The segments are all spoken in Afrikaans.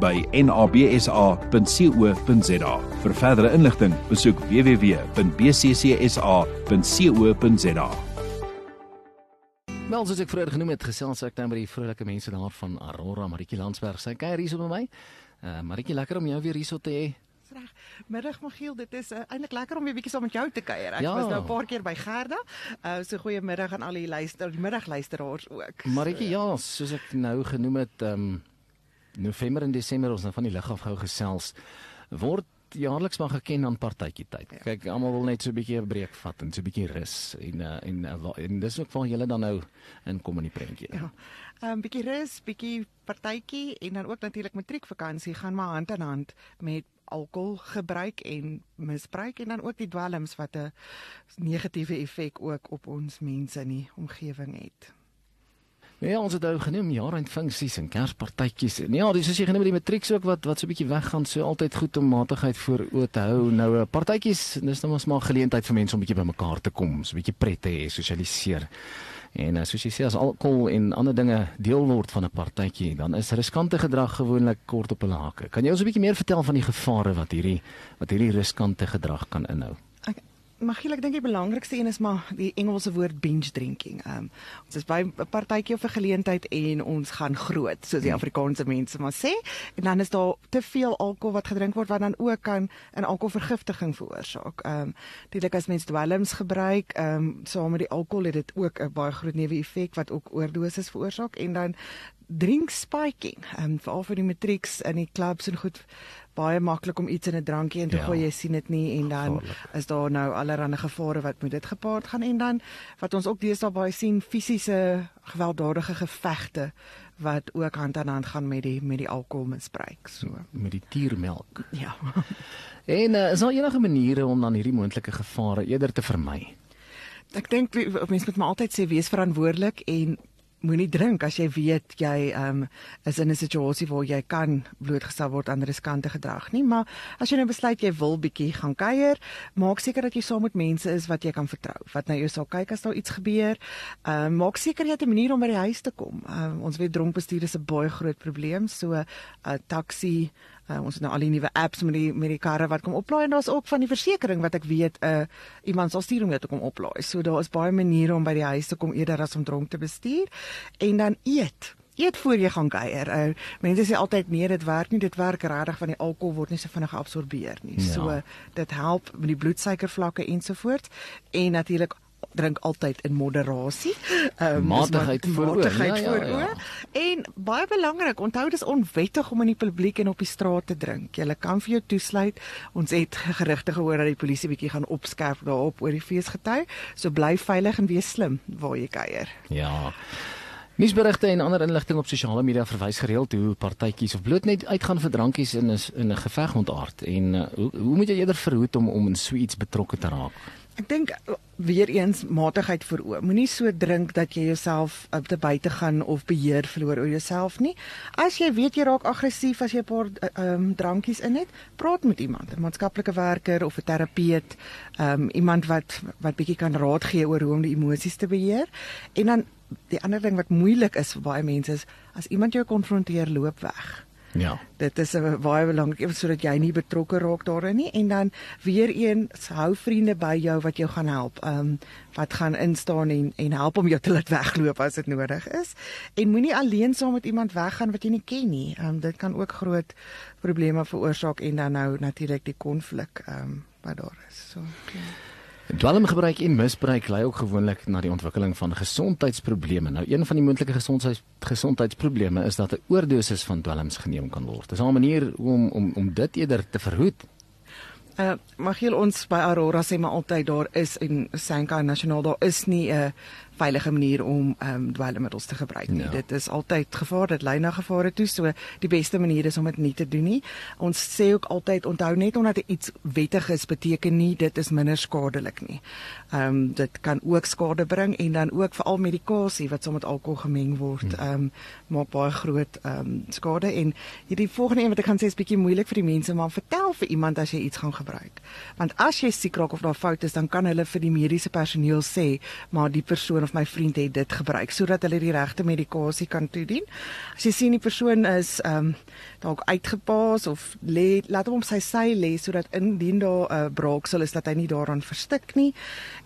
by nabsa.co.za. Vir verdere inligting, besoek www.bccsa.co.za. Wel, soos ek vroeër genoem het, gesels ek nou met die vrolike mense daar van Aurora, Maritjie Landsberg. Sy kuier hier so by my. Uh, Maritjie, lekker om jou weer hier so te hê. Reg. Middag Magiel, dit is uh, eintlik lekker om weer bietjie saam met jou te kuier. Ek Ja. was nou 'n paar keer by Gerda. Uh so goeiemiddag aan al die luister, die middagluisteraars ook. Maritjie, ja, soos ek nou genoem het, ehm um, November en Desember ons nou van die lig af gou gesels word jaarliks maar geken aan partytjie tyd. Ja. Kyk, almal wil net so 'n bietjie 'n breek vat en so 'n bietjie rus en uh, en uh, wa- en dis ook waar julle dan nou inkom in die prentjie. Ja. 'n um, bietjie rus, bietjie partytjie en dan ook natuurlik matriekvakansie gaan maar hand in hand met alkoholgebruik en misbruik en dan ook die dwelms wat 'n negatiewe effek ook op ons mense in die omgewing het. Ja, ons het nou genoem jaareind funksies en kerspartytjies. En ja, dis soos jy genoem die matrieks ook wat wat so 'n bietjie weggaan, so altyd goed om matigheid voor oë te hou. Nou 'n partytjies, dis nou mos maar geleentheid vir mense om 'n bietjie bymekaar te kom, so 'n bietjie pret te hê, sosialiseer. En uh, soos jy sê as alkohol en ander dinge deel word van 'n partytjie, dan is riskante gedrag gewoonlik kort op hulle hake. Kan jy ons 'n bietjie meer vertel van die gevare wat hierdie wat hierdie riskante gedrag kan inhou? Magiel, ek dink die belangrikste een is maar die Engelse woord binge drinking. Um ons is by 'n partytjie of 'n geleentheid en ons gaan groot, soos die Afrikaanse mense maar sê, en dan is daar te veel alkohol wat gedrink word wat dan ook kan 'n alkoholvergiftiging veroorsaak. Um natuurlik as mens dwelms gebruik, um saam met die alkohol het dit ook 'n baie groot neeweffek wat ook oordoses veroorsaak en dan drink spiking. Um veral vir die matrieks in die clubs en goed baie maklik om iets in 'n drankie in te Ja. gooi, jy sien dit nie en dan Gevaarlik. is daar nou allerlei gevare wat met dit gepaard gaan en dan wat ons ook deesdae baie sien fisiese gewelddadige gevegte wat ook hand aan hand gaan met die met die alkoholmisbruik so Met die tiermelk. ja En uh, is daar enige maniere om dan hierdie moontlike gevare eerder te vermy? ek dink mense moet maar altyd sê wees verantwoordelik en moenie drink as jy weet jy um, is in 'n situasie waar jy kan blootgestel word aan riskante gedrag nie maar as jy nou besluit jy wil bietjie gaan kuier maak seker dat jy saam met mense is wat jy kan vertrou wat na jou sal kyk as daar iets gebeur. Um, maak seker jy het 'n manier om by die huis te kom. Um, ons weet dronkbestuur is 'n baie groot probleem so 'n uh, taxi Uh, ons het nou al die nuwe apps met die met die karre wat kom oplaai en daar's ook van die versekerings wat ek weet uh iemand sal stuur om jou te kom oplaai. So daar is baie maniere om by die huis te kom eerder as om dronk te bestuur en dan eet. Eet voor jy gaan kuier. Uh, mense sê altyd nee, dit werk nie, dit werk regtig van die alkohol word nie so vinnig geabsorbeer nie. Ja. So dit help met die bloedsuikervlakke ensovoorts en natuurlik drink altyd in moderasie. Ehm, dis Matigheid maar- voor oë. matigheid Ja, ja, voor ja. oë. En baie belangrik, onthou dis onwettig om in die publiek en op die straat te drink. Jy kan vir jou toesluit. Ons het gerugte gehoor dat die polisie bietjie gaan opskerp daarop oor die feesgety. So bly veilig en wees slim waar jy kuier. Ja. Nuusberigte en ander inligting op sosiale media verwys gereeld hoe partytjies of bloot net uitgaan vir drankies in 'n in 'n geveg ontaard en uh, hoe hoe moet jy eerder verhoed om om in so iets betrokke te raak? Ek dink uh, weer eens matigheid voor oë. Moenie so drink dat jy jouself op te buite gaan of beheer verloor oor jouself nie. As jy weet jy raak aggressief as jy 'n paar uh, um, drankies in het, praat met iemand, 'n maatskaplike werker of 'n terapeut, um, iemand wat wat bietjie kan raad gee oor hoe om die emosies te beheer. En dan die ander ding wat moeilik is vir baie mense is as iemand jou konfronteer, loop weg. Ja. Dit is 'n baie belangrik sodat jy nie betrokke raak daarin nie en dan weer eens hou vriende by jou wat jou gaan help. Ehm um, wat gaan instaan en en help om jou te laat wegloop as dit nodig is. En moenie alleen saam met iemand weggaan wat jy nie ken nie. Ehm um, dit kan ook groot probleme veroorsaak en dan nou natuurlik die konflik ehm um, wat daar is. So ja. Dwelmgebruik en misbruik lei ook gewoonlik na die ontwikkeling van gesondheidsprobleme. Nou een van die moontlike gesondheids gesondheidsprobleme is dat 'n oordosis van dwelms geneem kan word. Dis 'n manier om om om dit eerder te verhoed. Uh Magiel ons by Aurora sê maar altyd daar is en Sanka Nasionaal daar is nie 'n veilige manier om ehm um, dwelmmiddels te gebruik nie. Ja. Dit is altyd gevaar, dit lei na gevare toe, so die beste manier is om dit nie te doen nie. Ons sê ook altyd onthou net omdat iets wettig is beteken nie dit is minder skadelik nie. Ehm um, dit kan ook skade bring en dan ook veral medikasie wat saam met alkohol gemeng word, hmm. ehm um, maak baie groot ehm um, skade en hierdie volgende een wat ek gaan sê is bietjie moeilik vir die mense maar vertel vir iemand as jy iets gaan gebruik. Want as jy siek raak of daar fout is, dan kan hulle vir die mediese personeel sê, maar die persoon of my vriend het dit gebruik sodat hulle die regte medikasie kan toedien. As jy sien die persoon is ehm um, dalk uitgepaas of lê laat hom sy sy lê sodat indien daar 'n uh, braaksel is dat hy nie daaraan verstik nie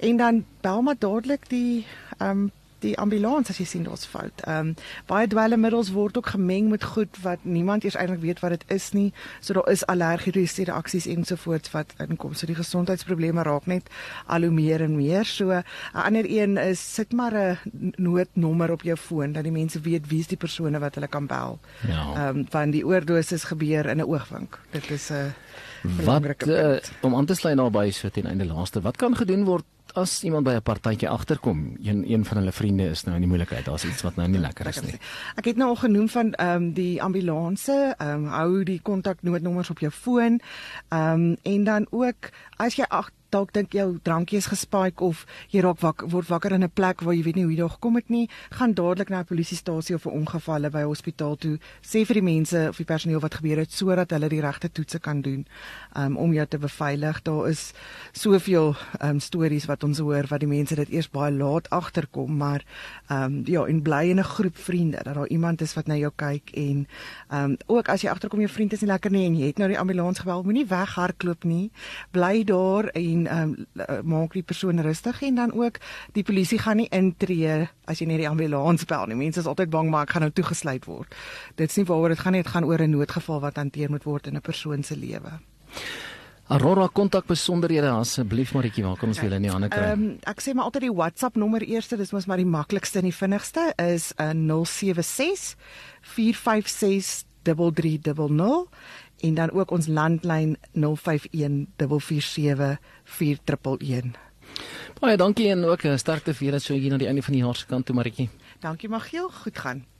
en dan bel maar dadelik die ehm um, die ambulans as jy sien daar's fout. Ehm um, baie dwelmmiddels word ook gemeng met goed wat niemand eers eintlik weet wat dit is nie. So daar is allergiese reaksies ensovoorts wat inkom. So die gesondheidsprobleme raak net al hoe meer en meer. So 'n ander een is sit maar 'n noodnommer op jou foon dat die mense weet wie is die persone wat hulle kan bel. Ja. Ehm um, van die oordosis gebeur in 'n oogwink. Dit is 'n Wat uh, om aan te sluit naby so teen einde laaste. Wat kan gedoen word as iemand by 'n partytjie agterkom, een een van hulle vriende is nou in die moeilikheid, daar's iets wat nou nie lekker is nie. Ek het nou al genoem van ehm um, die ambulanse, ehm um, hou die kontaknoodnommers op jou foon. Ehm um, en dan ook as jy ag dalk dink jou drankie is gespike of jy raak wak, word wakker in 'n plek waar jy weet nie hoe jy daar gekom het nie, gaan dadelik na 'n polisiestasie of 'n ongevalle by hospitaal toe. Sê vir die mense of die personeel wat gebeur het sodat hulle die regte toetse kan doen um, om jou te beveilig. Daar is soveel um, stories wat ons hoor wat die mense dit eers baie laat agterkom, maar ehm um, ja, en bly in 'n groep vriende dat daar iemand is wat na jou kyk en ehm um, ook as jy agterkom jou vriend is nie lekker nie en jy het nou die ambulans gebel, moenie weghardloop nie. Bly daar en en um, maak die persoon rustig en dan ook die polisie gaan nie intree as jy net die ambulans bel nie. Mense is altyd bang maar ek gaan nou toegesluit word. Dit's nie waaroor dit gaan nie, dit gaan oor 'n noodgeval wat hanteer moet word in 'n persoon se lewe. Aurora kontak besonderhede asseblief Maritjie, waar kan ons julle in die hande kry? Ehm um, ek sê maar altyd die WhatsApp nommer eerste, dis mos maar die maklikste en die vinnigste is uh, 076 456 3300 en dan ook ons landlyn 051 447 4111. Baie dankie en ook 'n sterkte vir julle so hier na die einde van die jaar se kant toe Maritjie. Dankie Magiel, goed gaan.